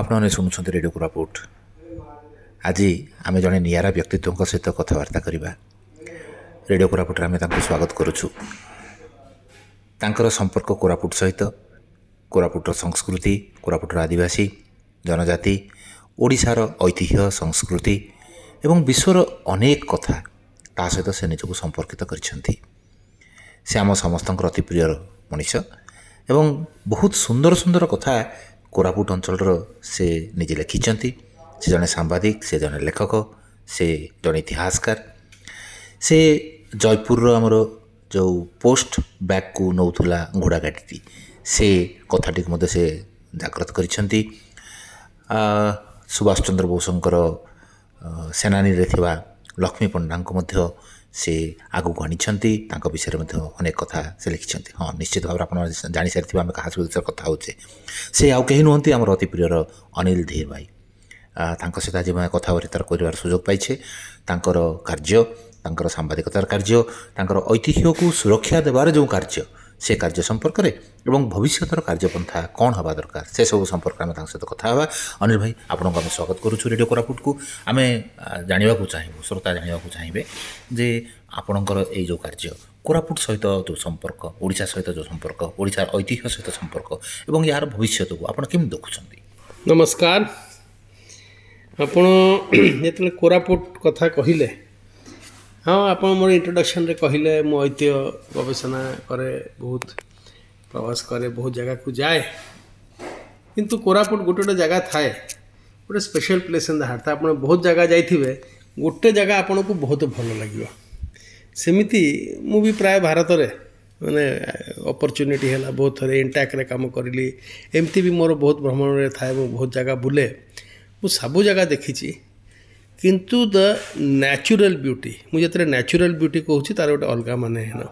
ଆପଣମାନେ ଶୁଣୁଛନ୍ତି ରେଡ଼ିଓ କୋରାପୁଟ ଆଜି ଆମେ ଜଣେ ନିଆରା ବ୍ୟକ୍ତିତ୍ୱଙ୍କ ସହିତ କଥାବାର୍ତ୍ତା କରିବା ରେଡ଼ିଓ କୋରାପୁଟରେ ଆମେ ତାଙ୍କୁ ସ୍ୱାଗତ କରୁଛୁ ତାଙ୍କର ସମ୍ପର୍କ କୋରାପୁଟ ସହିତ କୋରାପୁଟର ସଂସ୍କୃତି କୋରାପୁଟର ଆଦିବାସୀ ଜନଜାତି ଓଡ଼ିଶାର ଐତିହ୍ୟ ସଂସ୍କୃତି ଏବଂ ବିଶ୍ୱର ଅନେକ କଥା ତା ସହିତ ସେ ନିଜକୁ ସମ୍ପର୍କିତ କରିଛନ୍ତି ସେ ଆମ ସମସ୍ତଙ୍କର ଅତି ପ୍ରିୟ ମଣିଷ ଏବଂ ବହୁତ ସୁନ୍ଦର ସୁନ୍ଦର କଥା କୋରାପୁଟ ଅଞ୍ଚଳର ସେ ନିଜେ ଲେଖିଛନ୍ତି ସେ ଜଣେ ସାମ୍ବାଦିକ ସେ ଜଣେ ଲେଖକ ସେ ଜଣେ ଇତିହାସକାର ସେ ଜୟପୁରର ଆମର ଯେଉଁ ପୋଷ୍ଟ ବ୍ୟାକ୍କୁ ନେଉଥିଲା ଘୋଡ଼ାଗାଡ଼ିଟି ସେ କଥାଟିକୁ ମଧ୍ୟ ସେ ଜାଗ୍ରତ କରିଛନ୍ତି ସୁଭାଷ ଚନ୍ଦ୍ର ବୋଷଙ୍କର ସେନାନୀରେ ଥିବା ଲକ୍ଷ୍ମୀ ପଣ୍ଡାଙ୍କୁ ମଧ୍ୟ ସେ ଆଗକୁ ଆଣିଛନ୍ତି ତାଙ୍କ ବିଷୟରେ ମଧ୍ୟ ଅନେକ କଥା ସେ ଲେଖିଛନ୍ତି ହଁ ନିଶ୍ଚିତ ଭାବରେ ଆପଣ ଜାଣିସାରିଥିବା ଆମେ କାହା ସହିତ କଥା ହେଉଛେ ସେ ଆଉ କେହି ନୁହନ୍ତି ଆମର ଅତି ପ୍ରିୟର ଅନିଲ ଧୀର ଭାଇ ତାଙ୍କ ସହିତ ଆଜି ଆମେ କଥାବାର୍ତ୍ତା କରିବାର ସୁଯୋଗ ପାଇଛେ ତାଙ୍କର କାର୍ଯ୍ୟ ତାଙ୍କର ସାମ୍ବାଦିକତାର କାର୍ଯ୍ୟ ତାଙ୍କର ଐତିହ୍ୟକୁ ସୁରକ୍ଷା ଦେବାର ଯେଉଁ କାର୍ଯ୍ୟ ସେ କାର୍ଯ୍ୟ ସମ୍ପର୍କରେ ଏବଂ ଭବିଷ୍ୟତର କାର୍ଯ୍ୟପନ୍ଥା କ'ଣ ହେବା ଦରକାର ସେସବୁ ସମ୍ପର୍କରେ ଆମେ ତାଙ୍କ ସହିତ କଥା ହେବା ଅନିଲ ଭାଇ ଆପଣଙ୍କୁ ଆମେ ସ୍ୱାଗତ କରୁଛୁ ରେଡ଼ିଓ କୋରାପୁଟକୁ ଆମେ ଜାଣିବାକୁ ଚାହିଁବୁ ଶ୍ରୋତା ଜାଣିବାକୁ ଚାହିଁବେ ଯେ ଆପଣଙ୍କର ଏଇ ଯେଉଁ କାର୍ଯ୍ୟ କୋରାପୁଟ ସହିତ ଯେଉଁ ସମ୍ପର୍କ ଓଡ଼ିଶା ସହିତ ଯେଉଁ ସମ୍ପର୍କ ଓଡ଼ିଶାର ଐତିହ୍ୟ ସହିତ ସମ୍ପର୍କ ଏବଂ ଏହାର ଭବିଷ୍ୟତକୁ ଆପଣ କେମିତି ଦେଖୁଛନ୍ତି ନମସ୍କାର ଆପଣ ଯେତେବେଳେ କୋରାପୁଟ କଥା କହିଲେ ହଁ ଆପଣ ମୋର ଇଣ୍ଟ୍ରୋଡକ୍ସନ୍ରେ କହିଲେ ମୁଁ ଐତିହ୍ୟ ଗବେଷଣା କରେ ବହୁତ ପ୍ରବାସ କରେ ବହୁତ ଜାଗାକୁ ଯାଏ କିନ୍ତୁ କୋରାପୁଟ ଗୋଟେ ଗୋଟେ ଜାଗା ଥାଏ ଗୋଟେ special place in the heart ଆପଣ ବହୁତ ଜାଗା ଯାଇଥିବେ ଗୋଟେ ଜାଗା ଆପଣଙ୍କୁ ବହୁତ ଭଲ ଲାଗିବ ସେମିତି ମୁଁ ବି ପ୍ରାୟ ଭାରତରେ ମାନେ ଅପରଚ୍ୟୁନିଟି ହେଲା ବହୁତ ଥରେ ଇଣ୍ଟାକ୍ରେ କାମ କରିଲି ଏମିତି ବି ମୋର ବହୁତ ଭ୍ରମଣରେ ଥାଏ ମୁଁ ବହୁତ ଜାଗା ବୁଲେ ମୁଁ ସବୁ ଜାଗା ଦେଖିଛି କିନ୍ତୁ ଦ ନ୍ୟାଚୁରାଲ୍ ବ୍ୟୁଟି ମୁଁ ଯେତେବେଳେ ନ୍ୟାଚୁରାଲ୍ ବ୍ୟୁଟି କହୁଛି ତା'ର ଗୋଟେ ଅଲଗା ମାନେ ହେନ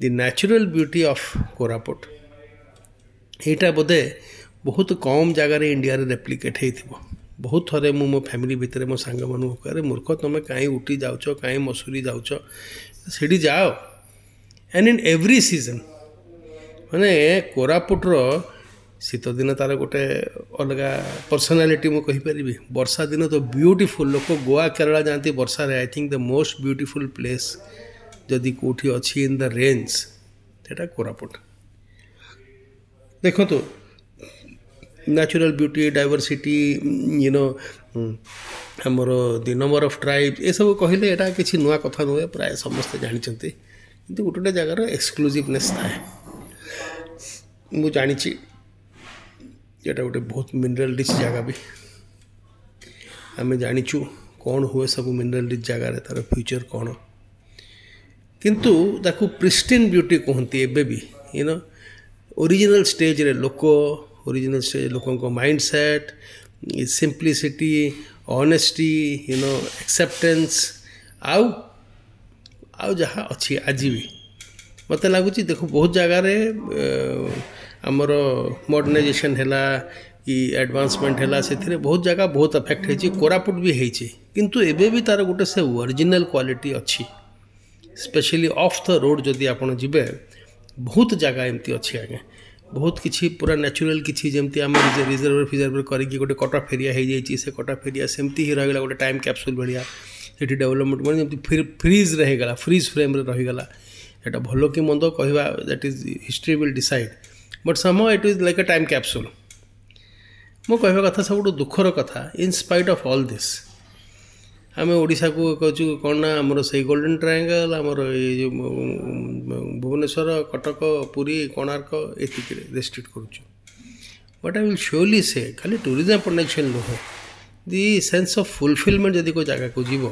the natural beauty of Koraput ଏଇଟା ବୋଧେ ବହୁତ କମ୍ ଜାଗାରେ ଇଣ୍ଡିଆରେ ରେପ୍ଲିକେଟ୍ ହେଇଥିବ ବହୁତ ଥରେ ମୁଁ ମୋ ଫ୍ୟାମିଲି ଭିତରେ ମୋ ସାଙ୍ଗମାନଙ୍କୁ କହେ ମୂର୍ଖ ତୁମେ କାହିଁ ଉଟି ଯାଉଛ କାହିଁ ମସୁରୀ ଯାଉଛ ସେଠି ଯାଅ ଆଣ୍ଡ ଇନ୍ ଏଭ୍ରି ସିଜନ୍ ମାନେ କୋରାପୁଟର ଶୀତଦିନ ତା'ର ଗୋଟେ ଅଲଗା ପର୍ସନାଲିଟି ମୁଁ କହିପାରିବି ବର୍ଷା ଦିନ ତ ବ୍ୟୁଟିଫୁଲ୍ ଲୋକ ଗୋଆ କେରଳ ଯାଆନ୍ତି ବର୍ଷାରେ I think the most beautiful place ଯଦି କେଉଁଠି ଅଛି ଇନ୍ ଦ ରେଞ୍ଜ ସେଇଟା କୋରାପୁଟ ଦେଖନ୍ତୁ ନ୍ୟାଚୁରାଲ୍ ବ୍ୟୁଟି ଡାଇଭର୍ସିଟି ୟୁନୋ ଆମର ଦି ନମ୍ବର ଅଫ୍ ଟ୍ରାଇବ୍ ଏସବୁ କହିଲେ ଏଇଟା କିଛି ନୂଆ କଥା ନୁହେଁ ପ୍ରାୟ ସମସ୍ତେ ଜାଣିଛନ୍ତି କିନ୍ତୁ ଗୋଟେ ଗୋଟେ ଜାଗାର ଏକ୍ସକ୍ଲୁଜିଭନେସ୍ ଥାଏ ମୁଁ ଜାଣିଛି ଯେଉଁଟା ଗୋଟେ ବହୁତ ମିନେରାଲ୍ ରିଚ୍ ଜାଗା ବି ଆମେ ଜାଣିଛୁ କ'ଣ ହୁଏ ସବୁ ମିନେରାଲ୍ ରିଚ୍ ଜାଗାରେ ତା'ର ଫ୍ୟୁଚର୍ କ'ଣ କିନ୍ତୁ ତାକୁ ପ୍ରିଷ୍ଟିନ୍ ବ୍ୟୁଟି କୁହନ୍ତି ଏବେ ବି ୟୁନୋ ଓରିଜିନାଲ୍ ଷ୍ଟେଜ୍ରେ ଲୋକ ଓରିଜିନାଲ୍ ଷ୍ଟେଜ୍ ଲୋକଙ୍କ mindset simplicity honesty you know acceptance ଆଉ ଆଉ ଯାହା ଅଛି ଆଜି ବି ମୋତେ ଲାଗୁଛି ଦେଖୁ ବହୁତ ଜାଗାରେ ଆମର ମଡ଼ର୍ଣ୍ଣାଇଜେସନ୍ ହେଲା କି ଆଡ଼ଭାନ୍ସମେଣ୍ଟ ହେଲା ସେଥିରେ ବହୁତ ଜାଗା ବହୁତ ଆଫେକ୍ଟ ହେଇଛି କୋରାପୁଟ ବି ହେଇଛି କିନ୍ତୁ ଏବେ ବି ତା'ର ଗୋଟେ ସେ ଓରିଜିନାଲ୍ କ୍ୱାଲିଟି ଅଛି ସ୍ପେଶିଆଲି ଅଫ୍ ଦ ରୋଡ଼ ଯଦି ଆପଣ ଯିବେ ବହୁତ ଜାଗା ଏମିତି ଅଛି ଆଜ୍ଞା ବହୁତ କିଛି ପୁରା ନ୍ୟାଚୁରାଲ୍ କିଛି ଯେମିତି ଆମେ ରିଜର୍ଭର ଫିଜର୍ଭର କରିକି ଗୋଟେ କଟକ ଫେରିଆ ହେଇଯାଇଛି ସେ କଟକ ଫେରିଆ ସେମିତି ହିଁ ରହିଗଲା ଗୋଟେ ଟାଇମ୍ କ୍ୟାପସୁଲ୍ ଭଳିଆ ସେଠି ଡେଭଲପମେଣ୍ଟ ମାନେ ଯେମିତି ଫ୍ରିଜ୍ରେ ହେଇଗଲା ଫ୍ରିଜ୍ ଫ୍ରେମ୍ରେ ରହିଗଲା ଏଇଟା ଭଲ କି ମନ୍ଦ କହିବା that is history will decide but ସମୟ it is like a time capsule ମୁଁ କହିବା କଥା ସବୁଠୁ ଦୁଃଖର କଥା ଇନ୍ସ୍ପାଇଟ୍ ଅଫ୍ ଅଲ୍ ଦିସ୍ ଆମେ ଓଡ଼ିଶାକୁ କହୁଛୁ କ'ଣ ନା ଆମର ସେଇ ଗୋଲ୍ଡେନ୍ ଟ୍ରାଏଙ୍ଗଲ୍ ଆମର ଏଇ ଯେଉଁ ଭୁବନେଶ୍ୱର କଟକ ପୁରୀ କୋଣାର୍କ ଏତିକିରେ ରେଷ୍ଟ୍ରିକ୍ଟ କରୁଛୁ ବଟ୍ ଆଇ ୱିଲ୍ ସିଓରଲି ସେ ଖାଲି ଟୁରିଜମ୍ ପୋଟେନ୍ସିଆଲ୍ ନୁହଁ ଦି ସେନ୍ସ ଅଫ୍ ଫୁଲଫିଲମେଣ୍ଟ ଯଦି କେଉଁ ଜାଗାକୁ ଯିବ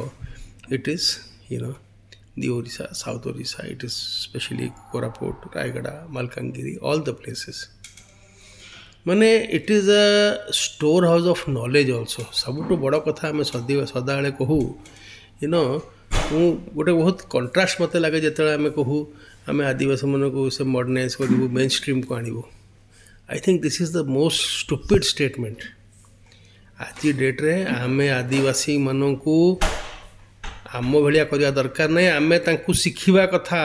it is you know the Orissa, South Orissa, it is especially Koraput, Raigada, Malkangiri, all the places. माने it is a storehouse of knowledge also सब बड़ कथा आम सद सदा बेले कहू यू नो मु गोटे बहुत कंट्रास्ट मत लगे जो आम कहू आम आदिवासी मन को से कर मेन स्ट्रीम को आणव I think this is the most stupid statement आज डेट्रे आम आदिवासी मान आम भाया करवा दरकार नहीं आम शिखा कथा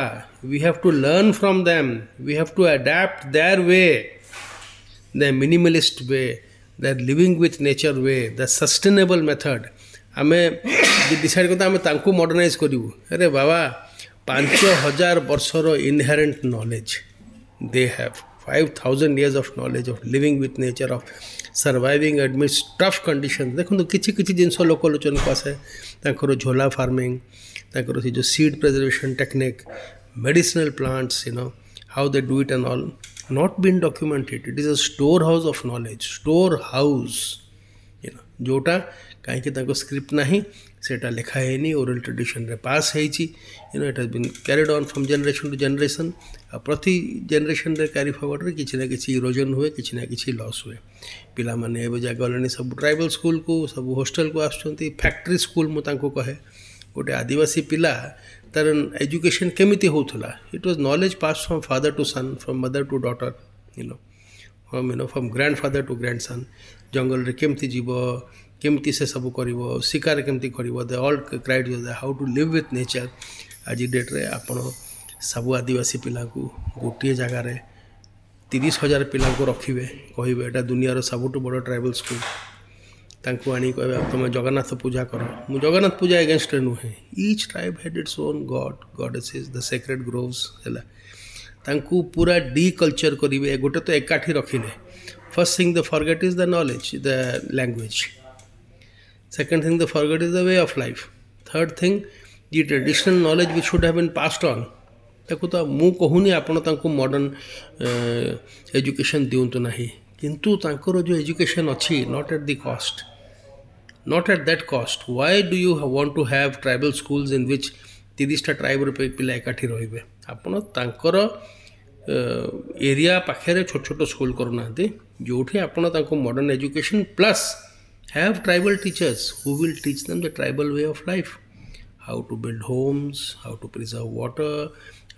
we have to learn from them we have to adapt their way the minimalist way that living with nature way the sustainable method आम डिसाइड करता आम तुम मडर्णाइज करूँ अरे बाबा पांच हजार बर्षर inherent knowledge they have five thousand years of knowledge of living with nature of surviving amidst tough condition ଦେଖନ୍ତୁ କିଛି କିଛି ଜିନିଷ ଲୋକ ଲୋଚନକୁ ଆସେ ତାଙ୍କର ଝୋଲା ଫାର୍ମିଂ ତାଙ୍କର ସେ ଯେଉଁ seed preservation technique medicinal plants you know how they do it and all not been documented it is a store house of knowledge store house ଯେଉଁଟା କାହିଁକି ତାଙ୍କ ସ୍କ୍ରିପ୍ଟ ନାହିଁ ସେଇଟା ଲେଖା ହେଇନି ଓରାଲ ଟ୍ରେଡିସନରେ ପାସ୍ ହେଇଛି you know it has been carried on from generation to generation ପ୍ରତି ଜେନେରେସନ୍ରେ କ୍ୟାରି ଫରୱାର୍ଡ଼ରେ କିଛି ନା କିଛି ଇରୋଜନ୍ ହୁଏ କିଛି ନା କିଛି ଲସ୍ ହୁଏ ପିଲାମାନେ ଏବେ ଜାଗଲେଣି ସବୁ ଟ୍ରାଇବାଲ୍ ସ୍କୁଲ୍କୁ ସବୁ ହଷ୍ଟେଲ୍କୁ ଆସୁଛନ୍ତି ଫ୍ୟାକ୍ଟ୍ରି ସ୍କୁଲ୍ ମୁଁ ତାଙ୍କୁ କହେ ଗୋଟେ ଆଦିବାସୀ ପିଲା ତାର ଏଜୁକେସନ୍ କେମିତି ହେଉଥିଲା it was knowledge pass from father to son from mother to daughter you know from you know from grandfather to grandson ଜଙ୍ଗଲରେ କେମିତି ଯିବ କେମିତି ସେ ସବୁ କରିବ ଶିକାର କେମିତି କରିବ they all cried how to live with nature ଆଜି ଡେଟ୍ରେ ଆପଣ ସବୁ ଆଦିବାସୀ ପିଲାଙ୍କୁ ଗୋଟିଏ ଜାଗାରେ ତିରିଶ ହଜାର ପିଲାଙ୍କୁ ରଖିବେ କହିବେ ଏଇଟା ଦୁନିଆର ସବୁଠୁ ବଡ଼ ଟ୍ରାଇବାଲ୍ ସ୍କୁଲ୍ ତାଙ୍କୁ ଆଣି କହିବେ ତୁମେ ଜଗନ୍ନାଥ ପୂଜା କର ମୁଁ ଜଗନ୍ନାଥ ପୂଜା ଏଗେନଷ୍ଟରେ ନୁହେଁ each tribe had its own god is the sacred groves ହେଲା ତାଙ୍କୁ ପୁରା ଡି କଲଚର୍ କରିବେ ଗୋଟେ ତ ଏକାଠି ରଖିଲେ first thing the forget is the knowledge the language second thing the forget is the way of life third thing the traditional knowledge be should have been passed on ତାକୁ ତ ମୁଁ କହୁନି ଆପଣ ତାଙ୍କୁ ମଡ଼ର୍ଣ୍ଣ ଏଜୁକେସନ୍ ଦିଅନ୍ତୁ ନାହିଁ କିନ୍ତୁ ତାଙ୍କର ଯେଉଁ ଏଜୁକେସନ୍ ଅଛି not at the cost not at that cost why do you want to have tribal schools in which ତିରିଶଟା ଟ୍ରାଇବ୍ର ପିଲା ଏକାଠି ରହିବେ ଆପଣ ତାଙ୍କର ଏରିଆ ପାଖରେ ଛୋଟ ଛୋଟ ସ୍କୁଲ୍ କରୁନାହାନ୍ତି ଯେଉଁଠି ଆପଣ ତାଙ୍କୁ modern education plus have tribal teachers who will teach them the tribal way of life how to build homes, how to preserve water,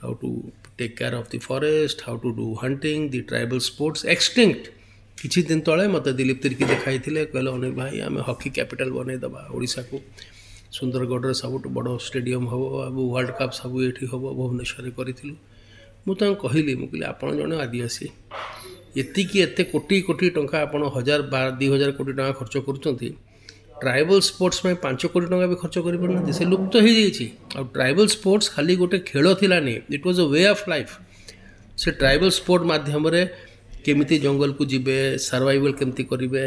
how to take care of the forest, how to do hunting, the tribal sports, extinct. କିଛି ଦିନ ତଳେ ମୋତେ ଦିଲ୍ଲୀପ ତିର୍କି ଦେଖାଇଥିଲେ କହିଲେ ଅନେକ ଭାଇ ଆମେ hockey capital ବନେଇଦେବା ଓଡ଼ିଶାକୁ ସୁନ୍ଦରଗଡ଼ରେ ସବୁଠୁ ବଡ଼ ଷ୍ଟାଡ଼ିୟମ୍ ହେବ ଆଉ ୱାର୍ଲଡ଼ କପ୍ ସବୁ ଏଠି ହେବ ଭୁବନେଶ୍ୱରରେ କରିଥିଲୁ ମୁଁ ତାଙ୍କୁ କହିଲି ମୁଁ କହିଲି ଆପଣ ଜଣେ ଆଦିବାସୀ ଏତିକି ଏତେ କୋଟି କୋଟି ଟଙ୍କା ଆପଣ ହଜାର ବା ଦୁଇ ହଜାର କୋଟି ଟଙ୍କା ଖର୍ଚ୍ଚ କରୁଛନ୍ତି ট্রাইବାଲ ସ୍ପୋର୍ଟସ୍ ପାଇଁ ପାଞ୍ଚ କୋଟି ଟଙ୍କା ବି ଖର୍ଚ୍ଚ କରିପାରୁନାହାନ୍ତି ସେ ଲୁପ୍ତ ହେଇଯାଇଛି ଆଉ ଟ୍ରାଇବାଲ ସ୍ପୋର୍ଟସ୍ ଖାଲି ଗୋଟେ ଖେଳ ଥିଲାନି it was a way of life ସେ ଟ୍ରାଇବାଲ ସ୍ପୋର୍ଟ ମାଧ୍ୟମରେ କେମିତି ଜଙ୍ଗଲକୁ ଯିବେ ସର୍ଭାଇଭାଲ୍ କେମିତି କରିବେ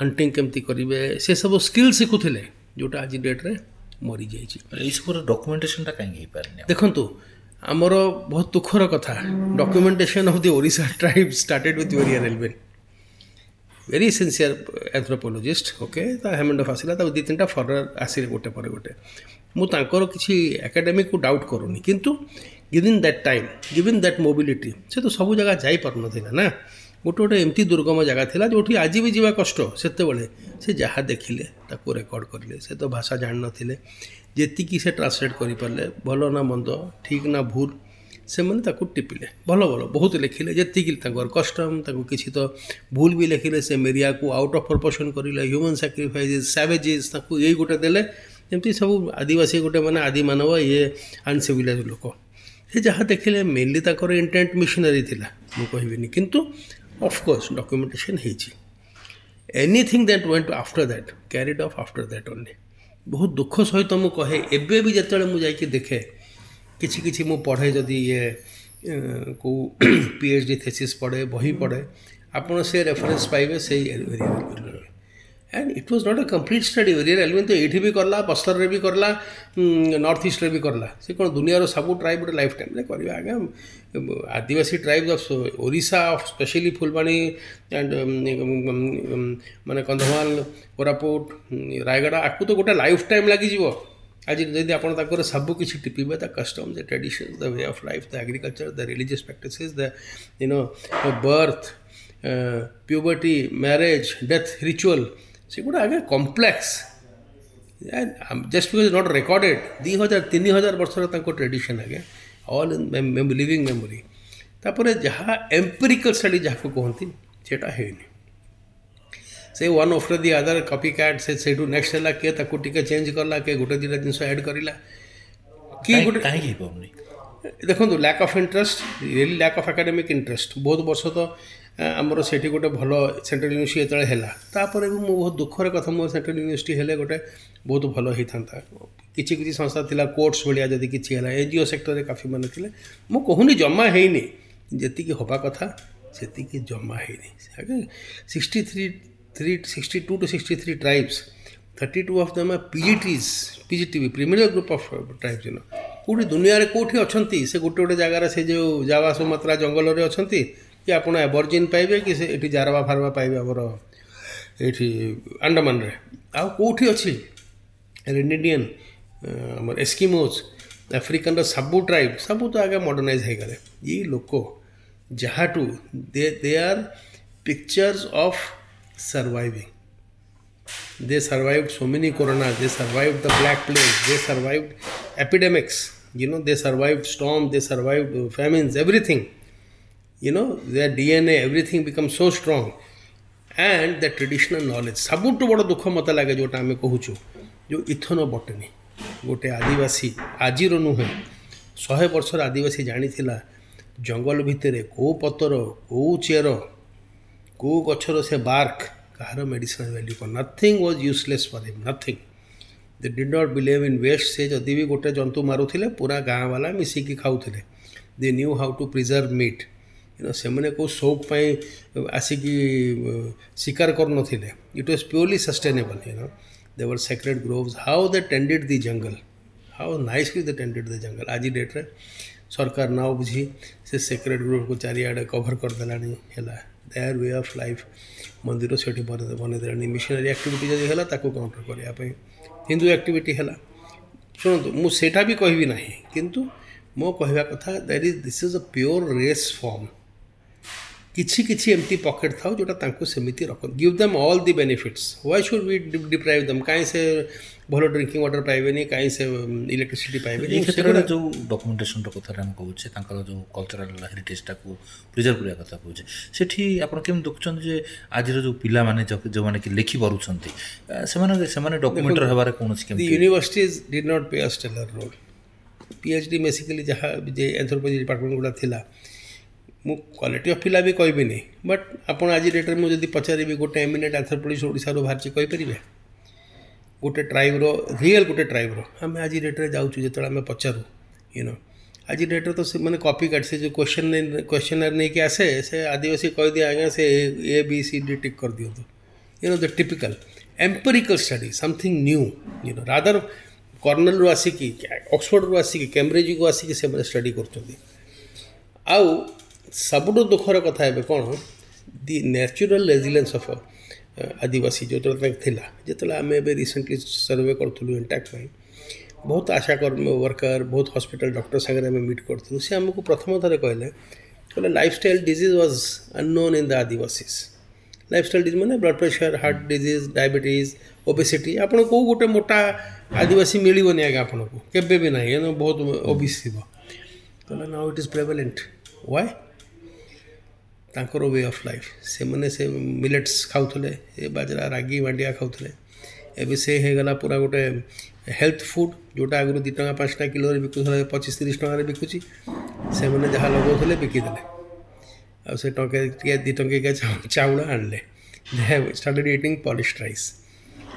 ହଣ୍ଟିଂ କେମିତି କରିବେ ସେସବୁ ସ୍କିଲ୍ ଶିଖୁଥିଲେ ଯେଉଁଟା ଆଜି ଡେଟ୍ରେ ମରିଯାଇଛି ଏଇସବୁର ଡକୁମେଣ୍ଟେସନ୍ଟା କାହିଁକି ହେଇପାରୁନି ଦେଖନ୍ତୁ ଆମର ବହୁତ ଦୁଃଖର କଥା documentation of the Odisha tribe started with Verrier Elwin very sincere anthropologist okay ତା ହେମେଣ୍ଡ ଆସିଲା ତାକୁ ଦୁଇ ତିନିଟା ଫର୍ଡ଼ର ଆସିଲେ ଗୋଟେ ପରେ ଗୋଟେ ମୁଁ ତାଙ୍କର କିଛି ଏକାଡେମିକୁ ଡାଉଟ୍ କରୁନି କିନ୍ତୁ given that time given that mobility ସେ ତ ସବୁ ଜାଗା ଯାଇପାରୁନଥିଲା ନା ଗୋଟେ ଗୋଟେ ଏମିତି ଦୁର୍ଗମ ଜାଗା ଥିଲା ଯେଉଁଠି ଆଜି ବି ଯିବା କଷ୍ଟ ସେତେବେଳେ ସେ ଯାହା ଦେଖିଲେ ତାକୁ ରେକର୍ଡ଼ କରିଲେ ସେ ତ ଭାଷା ଜାଣିନଥିଲେ ଯେତିକି ସେ ଟ୍ରାନ୍ସଲେଟ୍ କରିପାରିଲେ ଭଲ ନା ମନ୍ଦ ଠିକ୍ ନା ଭୁଲ୍ ସେମାନେ ତାକୁ ଟିପିଲେ ଭଲ ଭଲ ବହୁତ ଲେଖିଲେ ଯେତିକି ତାଙ୍କର କଷ୍ଟମ୍ ତାଙ୍କୁ କିଛି ତ ଭୁଲ ବି ଲେଖିଲେ ସେ ମେରିଆକୁ ଆଉଟ୍ ଅଫ୍ ପ୍ରପୋର୍ସନ୍ କରିଲେ ହ୍ୟୁମାନ୍ ସାକ୍ରିଫାଇଜେସ୍ ସାଭେଜେସ୍ ତାଙ୍କୁ ଏଇ ଗୋଟେ ଦେଲେ ଯେମିତି ସବୁ ଆଦିବାସୀ ଗୋଟେ ମାନେ ଆଦିମାନବ ଇଏ ଆନସିଭିଲାଇଜ୍ ଲୋକ ସେ ଯାହା ଦେଖିଲେ ମେନ୍ଲି ତାଙ୍କର ଇଣ୍ଟେଣ୍ଟ ମିଶନାରୀ ଥିଲା ମୁଁ କହିବିନି କିନ୍ତୁ ଅଫକୋର୍ସ ଡକ୍ୟୁମେଣ୍ଟେସନ୍ ହେଇଛି anything that went after that carried of after that only ବହୁତ ଦୁଃଖ ସହିତ ମୁଁ କହେ ଏବେ ବି ଯେତେବେଳେ ମୁଁ ଯାଇକି ଦେଖେ କିଛି କିଛି ମୁଁ ପଢ଼େ ଯଦି ଇଏ କେଉଁ ପି ଏଚ୍ ଡି ଥେସିସ୍ ପଢ଼େ ବହି ପଢ଼େ ଆପଣ ସେ ରେଫରେନ୍ସ ପାଇବେ ସେଇ ଏରିଆରେ and it was not a complete study ଏରିଆରେ ତ ଏଇଠି ବି କଲା ବସ୍ତରରେ ବି କଲା ନର୍ଥ ଇଷ୍ଟରେ ବି କଲା ସେ କ'ଣ ଦୁନିଆର ସବୁ ଗୋଟେ ଲାଇଫ୍ ଟାଇମ୍ରେ କରିବା ଆଜ୍ଞା Adivasi tribe of Odisha of specially Phulbani and ମାନେ କନ୍ଧମାଳ କୋରାପୁଟ ରାୟଗଡ଼ା ଆକୁ ତ ଗୋଟେ ଲାଇଫ୍ ଟାଇମ୍ ଲାଗିଯିବ ଆଜି ଯଦି ଆପଣ ତାଙ୍କର ସବୁ କିଛି ଟିପିବେ the custom the traditions the way of life the agriculture the religious practices the you know birth puberty marriage death ritual ସେଗୁଡ଼ା ଆଗେ complex just because not recorded ଦୁଇ ହଜାର ତିନି ହଜାର ବର୍ଷର ତାଙ୍କ ଟ୍ରେଡ଼ିସନ୍ ଆଜ୍ଞା ଅଲ୍ ଇନ୍ ଲିଭିଂ ମେମୋରି ତାପରେ ଯାହା ଏମ୍ପିରିକାଲ୍ ଷ୍ଟଡି ଯାହାକୁ କୁହନ୍ତି ସେଇଟା ହେଇନି ସେ one after the other copycat ସେ ସେଇଠୁ ନେକ୍ସଟ୍ ହେଲା କିଏ ତାକୁ ଟିକେ ଚେଞ୍ଜ କଲା କିଏ ଗୋଟେ ଦୁଇଟା ଜିନିଷ ଆଡ଼୍ କରିଲା କି ଗୋଟେ କାହିଁକି ହେଇପାରୁନି ଦେଖନ୍ତୁ lack of interest really lack of academic interest ବହୁତ ବର୍ଷ ତ ଆମର ସେଠି ଗୋଟେ ଭଲ ସେଣ୍ଟ୍ରାଲ ୟୁନିଭର୍ସିଟି ଯେତେବେଳେ ହେଲା ତାପରେ ବି ମୁଁ ବହୁତ ଦୁଃଖର କଥା ମୁଁ ସେଣ୍ଟ୍ରାଲ ୟୁନିଭର୍ସିଟି ହେଲେ ଗୋଟେ ବହୁତ ଭଲ ହେଇଥାନ୍ତା କିଛି କିଛି ସଂସ୍ଥା ଥିଲା କୋର୍ଟସ୍ ଭଳିଆ ଯଦି କିଛି ହେଲା ଏନ୍ ଜି ଓ ସେକ୍ଟରରେ କାଫିମାନେ ଥିଲେ ମୁଁ କହୁନି ଜମା ହେଇନି ଯେତିକି ହେବା କଥା ସେତିକି ଜମା ହେଇନି sixty three three sixty two two sixty three tribes thirty two of them PGTs PGT primitive group of tribes you caught दुनिया में कौटी अच्छा से गोटे गोटे जगार से जो जावा सुमात्रा जंगल अच्छा कि आप एवर्जिन पाइबे कि जारवा फारवा पाइबे आमर ये आंडमान आठी अच्छी इंडियन आम एस्किमोज आफ्रिकन रु ट्राइब सब तो आगे मडर्णाइज हो गले ये लोक जहाँ to they are pictures of surviving. They survived so many coronas, they survived the Black Plague, they survived epidemics, you know, they survived storm, they survived famines, everything. You know, their DNA, everything becomes so strong. And the traditional knowledge सबुठ बड़ दुख मत लगे जोटा आम कहूँ जो इथोनो बटनी गोटे आदिवासी आज नुहे शहे वर्षर आदिवासी जाणी जंगल भितर कौ पतर कौ चेर କୋଉ ଗଛର ସେ ବାର୍କ କାହାର ମେଡ଼ିସିନାଲ୍ ଭ୍ୟାଲ୍ୟୁ କ'ଣ Nothing was useless for him nothing they did not believe in waste ସେ ଯଦି ବି ଗୋଟେ ଜନ୍ତୁ ମାରୁଥିଲେ ପୁରା ଗାଁବାଲା ମିଶିକି ଖାଉଥିଲେ they knew how to preserve meat ସେମାନେ କେଉଁ ସଉକ ପାଇଁ ଆସିକି ଶିକାର କରୁନଥିଲେ it was purely sustainable you know they were sacred groves how they tended the ଜଙ୍ଗଲ ହାଉ ନାଇସ୍ଲି ଦେ ଟେଣ୍ଡେଡ୍ ଦି ଜଙ୍ଗଲ ଆଜି ଡେଟ୍ରେ ସରକାର ନ ବୁଝି ସେ ସେକ୍ରେଟ୍ ଗ୍ରୋଭ୍କୁ ଚାରିଆଡ଼େ କଭର୍ କରିଦେଲାଣି ହେଲା देयर वे ऑफ लाइफ मंदिर से बनेदे मिशनरी एक्टिविट जब है काउंटर करवाई हिंदू एक्टिविट है शुणु मुझे भी कह कि मो कह कथा that is this is a pure race form किसी किसी एमती पकेट था जोटा सेमती रख give them all the benefits why should we deprive them कहीं से ଭଲ ଡ୍ରିଙ୍କିଂ ୱାଟର୍ ପାଇବେନି କାହିଁ ସେ ଇଲେକ୍ଟ୍ରିସିଟି ପାଇବେନି ସେଗୁଡ଼ା ଯେଉଁ ଡକ୍ୟୁମେଣ୍ଟେସନ୍ର କଥାରେ ଆମେ କହୁଛେ ତାଙ୍କର ଯେଉଁ କଲଚରାଲ୍ ହେରିଟେଜ୍ଟାକୁ ପ୍ରିଜର୍ଭ କରିବା କଥା କହୁଛେ ସେଠି ଆପଣ କେମିତି ଦେଖୁଛନ୍ତି ଯେ ଆଜିର ଯେଉଁ ପିଲାମାନେ ଯେଉଁମାନେ କି ଲେଖିପାରୁଛନ୍ତି ସେମାନେ ସେମାନେ ଡକ୍ୟୁମେଣ୍ଟର ହେବାରେ କୌଣସି କେମିତି universities did not pay stellar role P H D basically ଯାହା ଯେ ଆନ୍ଥ୍ରୋପୋଲୋଜି ଡିପାର୍ଟମେଣ୍ଟ ଗୁଡ଼ା ଥିଲା ମୁଁ କ୍ୱାଲିଟି ଅଫ୍ ପିଲା ବି କହିବିନି ବଟ୍ ଆପଣ ଆଜି ଡେଟ୍ରେ ମୁଁ ଯଦି ପଚାରିବି ଗୋଟେ ଏମିନେଟ୍ ଆନ୍ଥ୍ରୋପୋଲୋଜିଷ୍ଟ ଓଡ଼ିଶାରୁ ବାହାରିଛି କହିପାରିବେ ଗୋଟେ ଟ୍ରାଇବ୍ର ରିଏଲ୍ ଗୋଟେ ଟ୍ରାଇବ୍ର ଆମେ ଆଜି ଡେଟ୍ରେ ଯାଉଛୁ ଯେତେବେଳେ ଆମେ ପଚାରୁ ୟୁନୋ ଆଜି ଡେଟ୍ରେ ତ ସେମାନେ କପି କାଟ୍ ସେ ଯେଉଁ କ୍ୱେଶ୍ଚନ୍ କ୍ୱେଶ୍ଚନାର୍ ନେଇକି ଆସେ ସେ ଆଦିବାସୀ କହିଦିଏ ଆଜ୍ଞା ସେ ଏ ବି ସି ଡି ଟିକ୍ କରିଦିଅନ୍ତୁ you know the typical empirical study something new you know rather କର୍ଣ୍ଣେଲରୁ ଆସିକି ଅକ୍ସଫୋର୍ଡ଼ରୁ ଆସିକି କ୍ୟାମ୍ବ୍ରିଜକୁ ଆସିକି ସେମାନେ ଷ୍ଟଡି କରୁଛନ୍ତି ଆଉ ସବୁଠୁ ଦୁଃଖର କଥା ଏବେ କ'ଣ ଦି ନ୍ୟାଚୁରାଲ୍ ରେଜିଲେନ୍ସ ଅଫ୍ આદિવાસી જ્યોતિર્થ થયેલા જેટલા અમે બે રિસન્ટલી સર્વે કરતું ઇન્ટાક્ટ ବହୁତ ଆଶାକର୍ମୀ ୱାର୍କର୍ ବହୁତ ହସ୍ପିଟାଲ ଡକ୍ଟର ସାଙ୍ଗରେ ଆମେ ମିଟ୍ କରିଥିଲୁ ସେ ଆମକୁ ପ୍ରଥମ ଥରେ କହିଲେ କହିଲେ lifestyle disease was unknown in the Adivasis lifestyle disease ମାନେ blood pressure heart disease diabetes obesity ଆପଣ କେଉଁ ଗୋଟେ ମୋଟା ଆଦିବାସୀ ମିଳିବନି ଆଜ୍ଞା ଆପଣଙ୍କୁ କେବେ ବି ନାହିଁ ଏନ ବହୁତ ଓବିସି ଥିବ କହିଲେ now it is prevalent why ତାଙ୍କର ୱେ ଅଫ୍ ଲାଇଫ୍ ସେମାନେ ସେ ମିଲେଟ୍ସ ଖାଉଥିଲେ ଏ ବାଜରା ରାଗି ମାଣ୍ଡିଆ ଖାଉଥିଲେ ଏବେ ସେ ହେଇଗଲା ପୁରା ଗୋଟେ ହେଲ୍ଥ ଫୁଡ଼୍ ଯେଉଁଟା ଆଗରୁ ଦୁଇ ଟଙ୍କା ପାଞ୍ଚ ଟଙ୍କା କିଲୋରେ ବିକୁଥିଲା ପଚିଶ ତିରିଶ ଟଙ୍କାରେ ବିକୁଛି ସେମାନେ ଯାହା ଲଗାଉଥିଲେ ବିକିଦେଲେ ଆଉ ସେ ଟଙ୍କାକିଆ ଦୁଇ ଟଙ୍କିଆ ଚାଉଳ ଆଣିଲେ they have started eating polished rice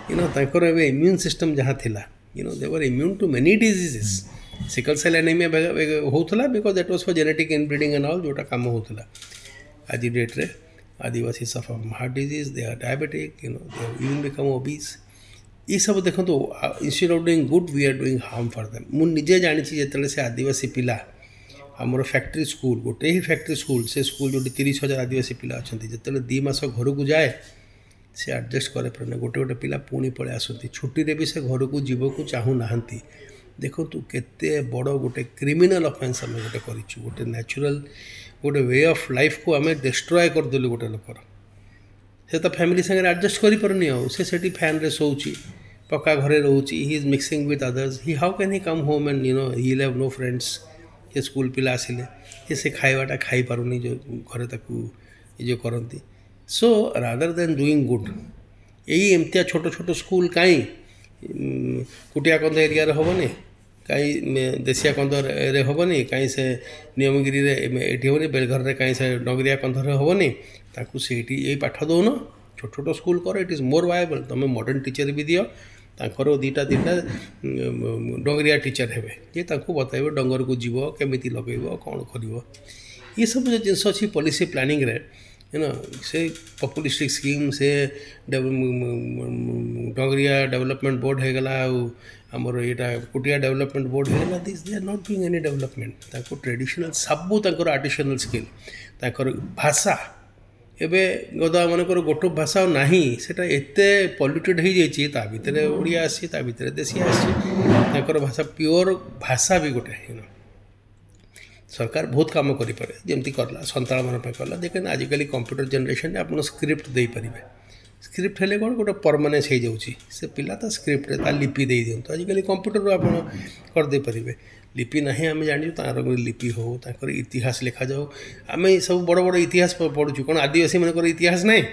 you know ତାଙ୍କର ଏବେ ଇମ୍ୟୁନ୍ ସିଷ୍ଟମ୍ ଯାହା ଥିଲା you know they were immune to many diseases sickle cell anaemia ହେଉଥିଲା because that was for genetic inbreeding and all ଯେଉଁଟା କାମ ହେଉଥିଲା Ajib Detre. Adivasi suffer from heart disease, they are diabetic, you know, they have even become obese. ଏସବୁ ଦେଖନ୍ତୁ instead of doing good we are doing harm for them ମୁଁ ନିଜେ ଜାଣିଛି ଯେତେବେଳେ ସେ ଆଦିବାସୀ ପିଲା ଆମର ଫ୍ୟାକ୍ଟ୍ରି ସ୍କୁଲ ଗୋଟେ ହିଁ ଫ୍ୟାକ୍ଟ୍ରି ସ୍କୁଲ ସେ ସ୍କୁଲ ଯେଉଁଠି ତିରିଶ ହଜାର ଆଦିବାସୀ ପିଲା ଅଛନ୍ତି ଯେତେବେଳେ ଦୁଇ ମାସ ଘରକୁ ଯାଏ ସେ ଆଡ଼ଜଷ୍ଟ କରେ ପାରେନି ଗୋଟେ ଗୋଟେ ପିଲା ପୁଣି ପଳେଇ ଆସନ୍ତି ଛୁଟିରେ ବି ସେ ଘରକୁ ଯିବାକୁ ଚାହୁଁନାହାନ୍ତି ଦେଖନ୍ତୁ କେତେ ବଡ଼ ଗୋଟେ କ୍ରିମିନାଲ୍ ଅଫେନ୍ସ ଆମେ ଗୋଟେ କରିଛୁ ଗୋଟେ ନ୍ୟାଚୁରାଲ୍ ଗୋଟେ ୱେ ଅଫ୍ ଲାଇଫ୍କୁ ଆମେ ଡେଷ୍ଟ୍ରୟ କରିଦେଲୁ ଗୋଟେ ଲୋକର ସେ ତା ଫ୍ୟାମିଲି ସାଙ୍ଗରେ ଆଡ଼ଜଷ୍ଟ କରିପାରୁନି ଆଉ ସେ ସେଠି ଫ୍ୟାନ୍ରେ ଶୋଉଛି ପକ୍କା ଘରେ ରହୁଛି he is mixing with others he how can he come home and you know he have no friends ସେ ସ୍କୁଲ ପିଲା ଆସିଲେ ସେ ସେ ଖାଇବାଟା ଖାଇପାରୁନି ଯେଉଁ ଘରେ ତାକୁ ଏ ଯେଉଁ କରନ୍ତି so rather than doing good ଏଇ ଏମିତିଆ ଛୋଟ ଛୋଟ ସ୍କୁଲ କାହିଁ କୁଟିଆ କନ୍ଦ ଏରିଆରେ ହେବନି କାହିଁ ଦେଶିଆ କନ୍ଦରେ ହେବନି କାହିଁ ସେ ନିୟମଗିରିରେ ଏଠି ହେବନି ବେଲଘରରେ କାହିଁ ସେ ଡଙ୍ଗରିଆ କନ୍ଧରେ ହେବନି ତାକୁ ସେଇଠି ଏଇ ପାଠ ଦେଉନ ଛୋଟ ଛୋଟ ସ୍କୁଲ କର ଇଟ୍ ଇଜ୍ ମୋର ଭାଏବଲ୍ ତୁମେ ମଡ଼ର୍ଣ୍ଣ ଟିଚର୍ ବି ଦିଅ ତାଙ୍କର ଦୁଇଟା ତିନିଟା ଡଙ୍ଗରିଆ ଟିଚର୍ ହେବେ ଯିଏ ତାଙ୍କୁ ବତାଇବ ଡଙ୍ଗରକୁ ଯିବ କେମିତି ଲଗେଇବ କ'ଣ କରିବ ଏସବୁ ଯେଉଁ ଜିନିଷ ଅଛି ପଲିସି ପ୍ଲାନିଂରେ ୟୁନ ସେ ପପୁଲିଷ୍ଟିକ୍ ସ୍କିମ୍ ସେ ଡଙ୍ଗରିଆ ଡେଭଲପମେଣ୍ଟ ବୋର୍ଡ଼ ହେଇଗଲା ଆଉ ଆମର ଏଇଟା କୋଟିଆ ଡେଭଲପମେଣ୍ଟ ବୋର୍ଡ଼ ହେଇଗଲା this they are not doing any development ତାଙ୍କ ଟ୍ରେଡ଼ିସନାଲ୍ ସବୁ ତାଙ୍କର ଆର୍ଟିସନାଲ୍ ସ୍କିଲ୍ ତାଙ୍କର ଭାଷା ଏବେ ଗଦାମାନଙ୍କର ଗୋଟେ ଭାଷା ନାହିଁ ସେଇଟା ଏତେ ପଲ୍ୟୁଟେଡ଼୍ ହେଇଯାଇଛି ତା ଭିତରେ ଓଡ଼ିଆ ଆସିଛି ତା ଭିତରେ ଦେଶୀ ଆସିଛି ତାଙ୍କର ଭାଷା ପିଓର ଭାଷା ବି ଗୋଟେ ହେଇନ ସରକାର ବହୁତ କାମ କରିପାରେ ଯେମିତି କଲା ସନ୍ତାଳମାନଙ୍କ ପାଇଁ କଲା ଦେଖେନ ଆଜିକାଲି କମ୍ପ୍ୟୁଟର ଜେନେରେସନରେ ଆପଣ ସ୍କ୍ରିପ୍ଟ ଦେଇପାରିବେ ସ୍କ୍ରିପ୍ଟ ହେଲେ କ'ଣ ଗୋଟେ ପରମାନେନ୍ସ ହେଇଯାଉଛି ସେ ପିଲା ତା ସ୍କ୍ରିପ୍ଟରେ ତା ଲିପି ଦେଇଦିଅନ୍ତୁ ଆଜିକାଲି କମ୍ପ୍ୟୁଟରରୁ ଆପଣ କରିଦେଇପାରିବେ ଲିପି ନାହିଁ ଆମେ ଜାଣିଛୁ ତାଙ୍କର ଗୋଟେ ଲିପି ହେଉ ତାଙ୍କର ଇତିହାସ ଲେଖାଯାଉ ଆମେ ସବୁ ବଡ଼ ବଡ଼ ଇତିହାସ ପଢ଼ୁଛୁ କ'ଣ ଆଦିବାସୀମାନଙ୍କର ଇତିହାସ ନାହିଁ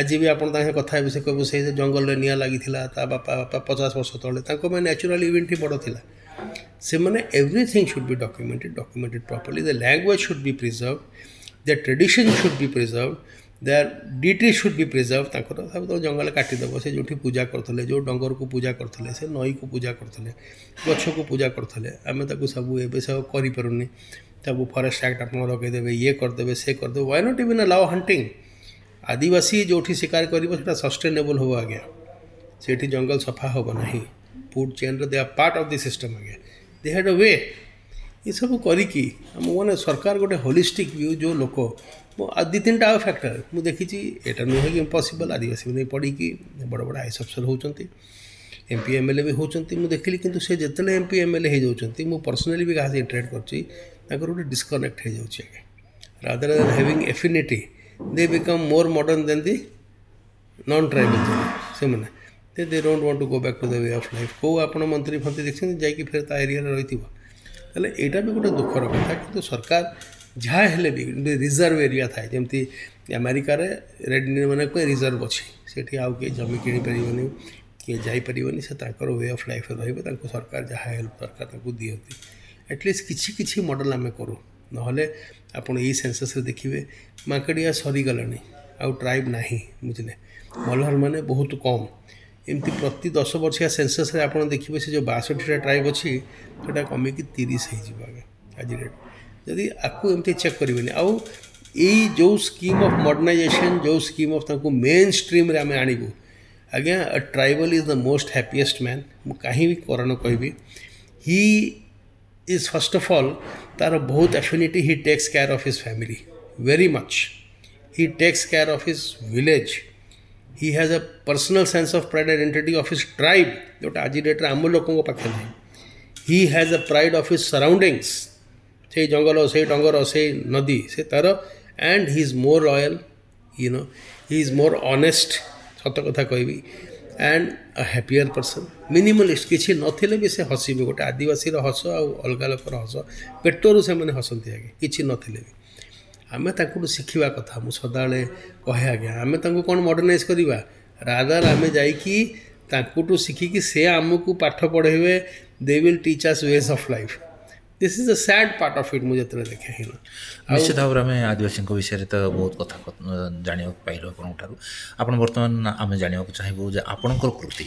ଆଜି ବି ଆପଣ ତାଙ୍କ କଥା ହେବେ ସେ କହିବୁ ସେ ଜଙ୍ଗଲରେ ନିଆଁ ଲାଗିଥିଲା ତା ବାପା ବାପା ପଚାଶ ବର୍ଷ ତଳେ ତାଙ୍କ ପାଇଁ ନ୍ୟାଚୁରାଲ୍ ଇଭେଣ୍ଟ ହିଁ ବଡ଼ ଥିଲା ସେମାନେ everything should be documented documented properly the language should be preserve the tradition should be preserve their deity should be preserved ତାଙ୍କର ସବୁ ତ ଜଙ୍ଗଲ କାଟିଦେବ ସେ ଯେଉଁଠି ପୂଜା କରୁଥିଲେ ଯେଉଁ ଡଙ୍ଗରକୁ ପୂଜା କରୁଥିଲେ ସେ ନଈକୁ ପୂଜା କରୁଥିଲେ ଗଛକୁ ପୂଜା କରୁଥିଲେ ଆମେ ତାକୁ ସବୁ ଏବେ ସବୁ କରିପାରୁନି ତାକୁ ଫରେଷ୍ଟ ଆକ୍ଟ ଆପଣ ଲଗାଇଦେବେ ଇଏ କରିଦେବେ ସେ କରିଦେବେ why not even allow hunting ଆଦିବାସୀ ଯେଉଁଠି ଶିକାର କରିବ ସେଇଟା ସଷ୍ଟେନେବୁଲ୍ ହେବ ଆଜ୍ଞା ସେଇଠି ଜଙ୍ଗଲ ସଫା ହେବ ନାହିଁ food ଚେନ୍ର they are part of the system ଆଜ୍ଞା ଦେ ହ୍ୟାଡ଼ ୱେ ଏସବୁ କରିକି ଆମ ମାନେ ସରକାର ଗୋଟେ ହୋଲିଷ୍ଟିକ୍ ଭ୍ୟୁ ଯେଉଁ ଲୋକ ମୁଁ ଦୁଇ ତିନିଟା ଆଉ ଫ୍ୟାକ୍ଟର ମୁଁ ଦେଖିଛି ଏଇଟା ନୁହେଁ କି ଇମ୍ପସିବଲ୍ ନେଇ ପଢ଼ିକି ବଡ଼ ବଡ଼ ଆଇଏସ୍ ଅଫିସର ହେଉଛନ୍ତି M P M L A ବି ହେଉଛନ୍ତି ମୁଁ ଦେଖିଲି କିନ୍ତୁ ସେ ଯେତେବେଳେ M P M L A ହେଇଯାଉଛନ୍ତି ମୁଁ ପର୍ସନାଲି ବି କାହା ସହିତ ଇଣ୍ଟରାକ୍ଟ କରୁଛି ତାଙ୍କର ଗୋଟେ ଡିସ୍କନେକ୍ଟ ହେଇଯାଉଛି ଆଜ୍ଞା rather than having affinity they become more modern then the non tribal ସେମାନେ they they don't want to go back to the way of life କେଉଁ ଆପଣ ମନ୍ତ୍ରୀ ଫନ୍ତ୍ରୀ ଦେଖିଛନ୍ତି ଯାଇକି ଫେର ତା ଏରିଆରେ ରହିଥିବ ହେଲେ ଏଇଟା ବି ଗୋଟେ ଦୁଃଖର କଥା କିନ୍ତୁ ସରକାର ଯାହା ହେଲେ ବି ରିଜର୍ଭ ଏରିଆ ଥାଏ ଯେମିତି ଆମେରିକାରେ ରେଡ୍ ମାନେ କୁହେ ରିଜର୍ଭ ଅଛି ସେଠି ଆଉ କିଏ ଜମି କିଣିପାରିବନି କିଏ ଯାଇପାରିବନି ସେ ତାଙ୍କର ୱେ ଅଫ୍ ଲାଇଫ୍ ରହିବ ତାଙ୍କୁ ସରକାର ଯାହା ହେଲ୍ପ ଦରକାର ତାଙ୍କୁ ଦିଅନ୍ତି ଆଟଲିଷ୍ଟ କିଛି କିଛି ମଡ଼େଲ୍ ଆମେ କରୁ ନହେଲେ ଆପଣ ଏଇ ସେନ୍ସସ୍ରେ ଦେଖିବେ ମାଙ୍କଡ଼ିଆ ସରିଗଲାଣି ଆଉ ଟ୍ରାଇବ୍ ନାହିଁ ବୁଝିଲେ ମଲ୍ହାର ମାନେ ବହୁତ କମ୍ ଏମିତି ପ୍ରତି ଦଶ ବର୍ଷିଆ ସେନ୍ସସ୍ରେ ଆପଣ ଦେଖିବେ ସେ ଯେଉଁ ବାଷଠିଟା ଟ୍ରାଇବ୍ ଅଛି ସେଇଟା କମିକି ତିରିଶ ହେଇଯିବ ଆଜ୍ଞା ଆଜି ଡେଟ୍ ଯଦି ଆକୁ ଏମିତି ଚେକ୍ କରିବେନି ଆଉ ଏଇ ଯେଉଁ ସ୍କିମ୍ ଅଫ୍ ମଡ଼ର୍ଣ୍ଣାଇଜେସନ୍ ଯେଉଁ ସ୍କିମ୍ ଅଫ୍ ତାଙ୍କୁ ମେନ୍ ଷ୍ଟ୍ରିମ୍ରେ ଆମେ ଆଣିବୁ ଆଜ୍ଞା tribal is the most happiest man ମୁଁ କାହିଁ ବି କରଣ କହିବି he is first of all ତା'ର ବହୁତ affinity he takes care of his family very much he takes care of his village he has a personal sense of pride identity of his tribe जो आज जी डेट आम लोगों पाखे ना he has a pride of his surroundings से जंगल से डर से नदी से तार and he is more loyal you know he is more honest सत कथा कह and a happier person minimalist किसी नथिले भी से हसबे गोटे आदिवासी हस आ अलग लोकर हस पेटर से हसती आगे किसी नी ଆମେ ତାଙ୍କଠୁ ଶିଖିବା କଥା ମୁଁ ସଦାବେଳେ କହେ ଆଜ୍ଞା ଆମେ ତାଙ୍କୁ କ'ଣ ମଡ଼ର୍ଣ୍ଣାଇଜ୍ କରିବା ରାଦାର ଆମେ ଯାଇକି ତାଙ୍କଠୁ ଶିଖିକି ସେ ଆମକୁ ପାଠ ପଢ଼େଇବେ they will teach us ways of life this is a sad part of it ମୁଁ ଯେତେବେଳେ ଦେଖେ ହେଲା ନିଶ୍ଚିତ ଭାବରେ ଆମେ ଆଦିବାସୀଙ୍କ ବିଷୟରେ ତ ବହୁତ କଥା ଜାଣିବାକୁ ପାଇଲୁ ଆପଣଙ୍କଠାରୁ ଆପଣ ବର୍ତ୍ତମାନ ଆମେ ଜାଣିବାକୁ ଚାହିଁବୁ ଯେ ଆପଣଙ୍କର କୃତି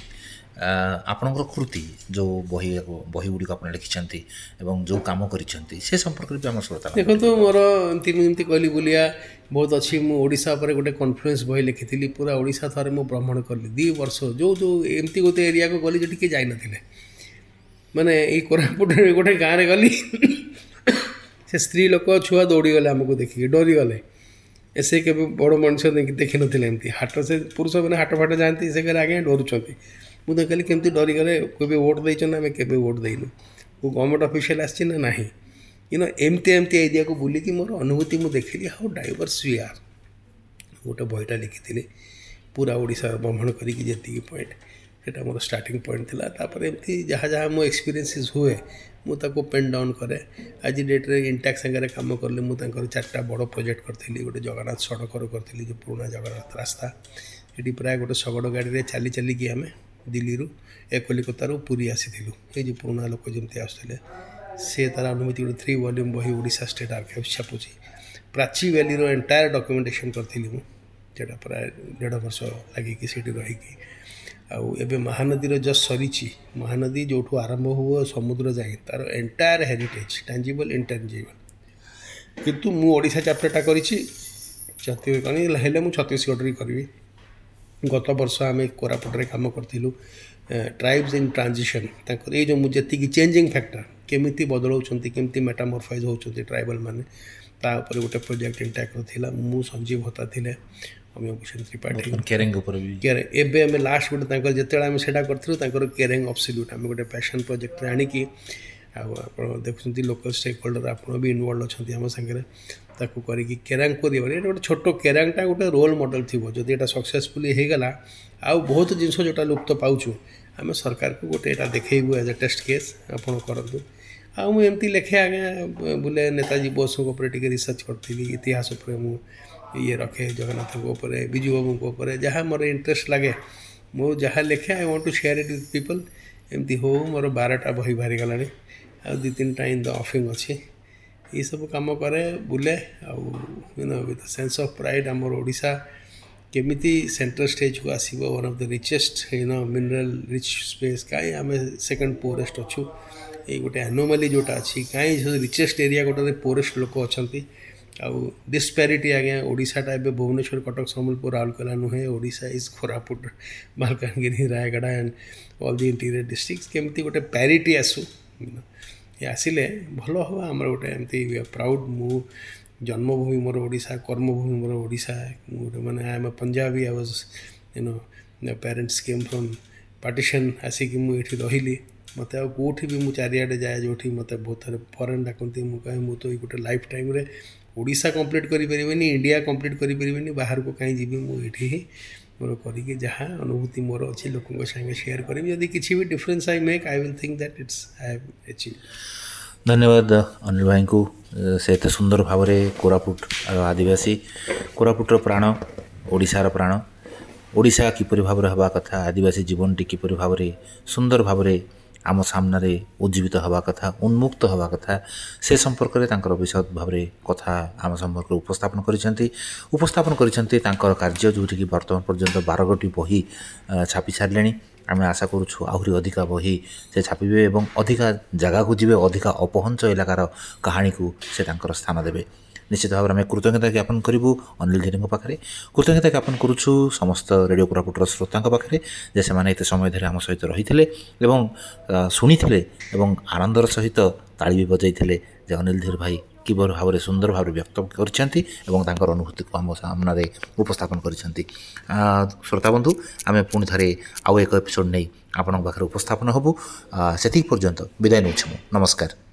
ଆପଣଙ୍କର କୃତି ଯେଉଁ ବହି ବହି ଗୁଡ଼ିକ ଆପଣ ଲେଖିଛନ୍ତି ଏବଂ ଯେଉଁ କାମ କରିଛନ୍ତି ସେ ସମ୍ପର୍କରେ ବି ଆମ ଶ୍ରୋତା ଦେଖନ୍ତୁ ମୋର ଏମିତି ମୁଁ ଯେମିତି କହିଲି ବୁଲିଆ ବହୁତ ଅଛି ମୁଁ ଓଡ଼ିଶା ଉପରେ ଗୋଟେ କନଫରେନ୍ସ ବହି ଲେଖିଥିଲି ପୁରା ଓଡ଼ିଶା ଥରେ ମୁଁ ଭ୍ରମଣ କଲି ଦୁଇ ବର୍ଷ ଯେଉଁ ଯେଉଁ ଏମିତି ଗୋଟେ ଏରିଆକୁ ଗଲି ଯେଉଁଠି କିଏ ଯାଇନଥିଲେ ମାନେ ଏଇ କୋରାପୁଟରେ ଗୋଟେ ଗାଁରେ ଗଲି ସେ ସ୍ତ୍ରୀ ଲୋକ ଛୁଆ ଦୌଡ଼ିଗଲେ ଆମକୁ ଦେଖିକି ଡରିଗଲେ ସେ କେବେ ବଡ଼ ମଣିଷ ଦେଖିନଥିଲେ ଏମିତି ହାଟ ସେ ପୁରୁଷମାନେ ହାଟ ଫାଟ ଯାଆନ୍ତି ସେ କହିଲେ ଆଜ୍ଞା ଡରୁଛନ୍ତି ମୁଁ ତ କହିଲି କେମିତି ଡରିଗଲେ କେବେ ଭୋଟ୍ ଦେଇଛନ୍ତି ଆମେ କେବେ ଭୋଟ୍ ଦେଇନୁ ମୁଁ ଗଭର୍ଣ୍ଣମେଣ୍ଟ ଅଫିସିଆଲ ଆସିଛି ନା ନାହିଁ ଇନ ଏମିତି ଏମିତି ଏରିଆକୁ ବୁଲିକି ମୋର ଅନୁଭୂତି ମୁଁ ଦେଖିଲି ହାଉ ଡାଇଭର୍ସ ୱି ଆର୍ ଗୋଟେ ବହିଟା ଦେଖିଥିଲି ପୁରା ଓଡ଼ିଶାର ଭ୍ରମଣ କରିକି ଯେତିକି ପଏଣ୍ଟ ସେଇଟା ମୋର ଷ୍ଟାର୍ଟିଂ ପଏଣ୍ଟ ଥିଲା ତାପରେ ଏମିତି ଯାହା ଯାହା ମୋ ଏକ୍ସପିରିଏନ୍ସେସ୍ ହୁଏ ମୁଁ ତାକୁ ପେନ୍ ଡାଉନ୍ କରେ ଆଜି ଡେଟ୍ରେ ଇଣ୍ଟାକ୍ ସାଙ୍ଗରେ କାମ କଲେ ମୁଁ ତାଙ୍କର ଚାରିଟା ବଡ଼ ପ୍ରୋଜେକ୍ଟ କରିଥିଲି ଗୋଟେ ଜଗନ୍ନାଥ ସଡ଼କର କରିଥିଲି ଯେଉଁ ପୁରୁଣା ଜଗନ୍ନାଥ ରାସ୍ତା ସେଠି ପ୍ରାୟ ଗୋଟେ ଶଗଡ଼ ଗାଡ଼ିରେ ଚାଲି ଚାଲିକି ଆମେ ଦିଲ୍ଲୀରୁ ଏ କଲିକତାରୁ ପୁରୀ ଆସିଥିଲୁ ଏଇ ଯେଉଁ ପୁରୁଣା ଲୋକ ଯେମିତି ଆସୁଥିଲେ ସେ ତାର ଅନୁମତି ଗୋଟେ ଥ୍ରୀ ଭଲ୍ୟୁମ୍ ବହି ଓଡ଼ିଶା ଷ୍ଟେଟ୍ ଆର୍କାଇଭ୍ସ ଛାପୁଛି ପ୍ରାଚୀ ଭ୍ୟାଲିର ଏଣ୍ଟାୟାର ଡକ୍ୟୁମେଣ୍ଟେସନ୍ କରିଥିଲି ମୁଁ ଯେଉଁଟା ପ୍ରାୟ ଦେଢ଼ ବର୍ଷ ଲାଗିକି ସେଇଠି ରହିକି ଆଉ ଏବେ ମହାନଦୀର ଜଷ୍ଟ ସରିଛି ମହାନଦୀ ଯେଉଁଠୁ ଆରମ୍ଭ ହୁଏ ସମୁଦ୍ର ଯାଏ ତା'ର ଏଣ୍ଟାୟାର ହେରିଟେଜ୍ ଟାଞ୍ଜିବଲ୍ ଇଣ୍ଟାଞ୍ଜିବଲ୍ କିନ୍ତୁ ମୁଁ ଓଡ଼ିଶା ଚାପ୍ଟରଟା କରିଛି ଛତିଶଗଡ଼ ହେଲେ ମୁଁ ଛତିଶଗଡ଼ରେ କରିବି ଗତ ବର୍ଷ ଆମେ କୋରାପୁଟରେ କାମ କରିଥିଲୁ ଟ୍ରାଇବ୍ସ ଇନ୍ ଟ୍ରାଞ୍ଜିସନ୍ ତାଙ୍କର ଏଇ ଯେଉଁ ଯେତିକି ଚେଞ୍ଜିଂ ଫ୍ୟାକ୍ଟର କେମିତି ବଦଳାଉଛନ୍ତି କେମିତି ମେଟାମର୍ଫାଇଜ୍ ହେଉଛନ୍ତି ଟ୍ରାଇବାଲ୍ ମାନେ ତା ଉପରେ ଗୋଟେ ପ୍ରୋଜେକ୍ଟ ଇଣ୍ଟାକ୍ଟର ଥିଲା ମୁଁ ସଞ୍ଜୀବ ହତା ଥିଲେ ଅମୀୟ ଭୂଷଣ ତ୍ରିପାଠୀ କେରେଙ୍ଗ ଉପରେ କେରେଙ୍ଗ ଏବେ ଆମେ ଲାଷ୍ଟ ଗୋଟେ ତାଙ୍କର ଯେତେବେଳେ ଆମେ ସେଇଟା କରିଥିଲୁ ତାଙ୍କର କେରେଙ୍ଗ ଅବସଲ୍ୟୁଟ୍ ଆମେ ଗୋଟେ ପ୍ୟାସନ୍ ପ୍ରୋଜେକ୍ଟରେ ଆଣିକି ଆଉ ଆପଣ ଦେଖୁଛନ୍ତି ଲୋକାଲ୍ ଷ୍ଟେକ୍ ହୋଲ୍ଡର ଆପଣ ବି ଇନଭଲ୍ଭ ଅଛନ୍ତି ଆମ ସାଙ୍ଗରେ ତାକୁ କରିକି କେରାଙ୍ଗ କରିବାରେ ଏଇଟା ଗୋଟେ ଛୋଟ କେରାଙ୍ଗଟା ଗୋଟେ ରୋଲ୍ ମଡ଼େଲ୍ ଥିବ ଯଦି ଏଇଟା ସକ୍ସେସଫୁଲି ହେଇଗଲା ଆଉ ବହୁତ ଜିନିଷ ଯେଉଁଟା ଲୁପ୍ତ ପାଉଛୁ ଆମେ ସରକାରକୁ ଗୋଟେ ଏଇଟା ଦେଖେଇବୁ ଆଜ୍ ଏ ଟେଷ୍ଟ କେସ୍ ଆପଣ କରନ୍ତୁ ଆଉ ମୁଁ ଏମିତି ଲେଖେ ଆଜ୍ଞା ବୋଲେ ନେତାଜୀ ବୋଷଙ୍କ ଉପରେ ଟିକେ ରିସର୍ଚ୍ଚ କରିଥିଲି ଇତିହାସ ଉପରେ ମୁଁ ଇଏ ରଖେ ଜଗନ୍ନାଥଙ୍କ ଉପରେ ବିଜୁ ବାବୁଙ୍କ ଉପରେ ଯାହା ମୋର ଇଣ୍ଟରେଷ୍ଟ ଲାଗେ ମୁଁ ଯାହା ଲେଖେ I want to share it with people ଏମିତି ହଉ ମୋର ବାରଟା ବହି ବାହାରିଗଲାଣି ଆଉ ଦୁଇ ତିନିଟା ଇନ୍ ଦ ଅଫିଂ ଅଛି ଏଇସବୁ କାମ କରେ ବୁଲେ ଆଉ you know with sense of pride ଆମର ଓଡ଼ିଶା କେମିତି ସେଣ୍ଟ୍ରାଲ୍ ଷ୍ଟେଜ୍କୁ ଆସିବ one of the richest you know mineral rich space କାହିଁ ଆମେ ସେକେଣ୍ଡ ପୋରେଷ୍ଟ ଅଛୁ ଏଇ ଗୋଟେ ଆନୋମାଲି ଯେଉଁଟା ଅଛି କାହିଁ ରିଚେଷ୍ଟ ଏରିଆ ଗୋଟାରେ ପୋରେଷ୍ଟ ଲୋକ ଅଛନ୍ତି ଆଉ ଡିସ୍ପ୍ୟାରିଟି ଆଜ୍ଞା ଓଡ଼ିଶାଟା ଏବେ ଭୁବନେଶ୍ୱର କଟକ ସମ୍ବଲପୁର ରାଉରକେଲା ନୁହେଁ Odisha is Koraput Malkangiri Rayagada and all the interior district କେମିତି ଗୋଟେ ପ୍ୟାରିଟି ଆସୁ ଆସିଲେ ଭଲ ହେବ ଆମର ଗୋଟେ ଏମିତି ପ୍ରାଉଡ଼ ମୁଁ ଜନ୍ମଭୂମି ମୋର ଓଡ଼ିଶା କର୍ମଭୂମି ମୋର ଓଡ଼ିଶା ମୁଁ ଗୋଟେ ମାନେ I am a Punjabi I was you know parents came from partition ଆସିକି ମୁଁ ଏଠି ରହିଲି ମୋତେ ଆଉ କେଉଁଠି ବି ମୁଁ ଚାରିଆଡ଼େ ଯାଏ ଯେଉଁଠି ମୋତେ ବହୁତ ଥରେ ଫରେନ୍ ଡାକନ୍ତି ମୁଁ କହେ ମୁଁ ତ ଏଇ ଗୋଟେ ଲାଇଫ୍ ଟାଇମ୍ରେ ଓଡ଼ିଶା କମ୍ପ୍ଲିଟ୍ କରିପାରିବିନି ଇଣ୍ଡିଆ କମ୍ପ୍ଲିଟ୍ କରିପାରିବିନି ବାହାରକୁ କାହିଁ ଯିବି ମୁଁ ଏଠି ହିଁ ମୋର କରିକି ଯାହା ଅନୁଭୂତି ମୋର ଅଛି ଲୋକଙ୍କ ସାଙ୍ଗେ ସେୟାର କରିବି ଯଦି କିଛି ବି difference I make I will think that it's I have achieve ଧନ୍ୟବାଦ ଅନିଲ ଭାଇଙ୍କୁ ସେ ଏତେ ସୁନ୍ଦର ଭାବରେ କୋରାପୁଟ ଆଦିବାସୀ କୋରାପୁଟର ପ୍ରାଣ ଓଡ଼ିଶାର ପ୍ରାଣ ଓଡ଼ିଶା କିପରି ଭାବରେ ହେବା କଥା ଆଦିବାସୀ ଜୀବନଟି କିପରି ଭାବରେ ସୁନ୍ଦର ଭାବରେ ଆମ ସାମ୍ନାରେ ଉଜ୍ଜୀବିତ ହେବା କଥା ଉନ୍ମୁକ୍ତ ହେବା କଥା ସେ ସମ୍ପର୍କରେ ତାଙ୍କର ବିଶଦ ଭାବରେ କଥା ଆମ ସମ୍ପର୍କରେ ଉପସ୍ଥାପନ କରିଛନ୍ତି ଉପସ୍ଥାପନ କରିଛନ୍ତି ତାଙ୍କର କାର୍ଯ୍ୟ ଯେଉଁଠିକି ବର୍ତ୍ତମାନ ପର୍ଯ୍ୟନ୍ତ ବାରଗୋଟି ବହି ଛାପି ସାରିଲେଣି ଆମେ ଆଶା କରୁଛୁ ଆହୁରି ଅଧିକା ବହି ସେ ଛାପିବେ ଏବଂ ଅଧିକା ଜାଗାକୁ ଯିବେ ଅଧିକା ଅପହଞ୍ଚ ଇଲାକାର କାହାଣୀକୁ ସେ ତାଙ୍କର ସ୍ଥାନ ଦେବେ ନିଶ୍ଚିତ ଭାବରେ ଆମେ କୃତଜ୍ଞତା ଜ୍ଞାପନ କରିବୁ ଅନିଲ ଧୀରେଙ୍କ ପାଖରେ କୃତଜ୍ଞତା ଜ୍ଞାପନ କରୁଛୁ ସମସ୍ତ ରେଡ଼ିଓ କୋରାପୁଟର ଶ୍ରୋତାଙ୍କ ପାଖରେ ଯେ ସେମାନେ ଏତେ ସମୟ ଧରି ଆମ ସହିତ ରହିଥିଲେ ଏବଂ ଶୁଣିଥିଲେ ଏବଂ ଆନନ୍ଦର ସହିତ ତାଳି ବି ବଜାଇଥିଲେ ଯେ ଅନିଲ ଧୀର ଭାଇ କିଭଳି ଭାବରେ ସୁନ୍ଦର ଭାବରେ ବ୍ୟକ୍ତ କରିଛନ୍ତି ଏବଂ ତାଙ୍କର ଅନୁଭୂତିକୁ ଆମ ସାମ୍ନାରେ ଉପସ୍ଥାପନ କରିଛନ୍ତି ଶ୍ରୋତାବନ୍ଧୁ ଆମେ ପୁଣି ଥରେ ଆଉ ଏକ ଏପିସୋଡ଼ ନେଇ ଆପଣଙ୍କ ପାଖରେ ଉପସ୍ଥାପନ ହେବୁ ସେତିକି ପର୍ଯ୍ୟନ୍ତ ବିଦାୟ ନେଉଛି ମୁଁ ନମସ୍କାର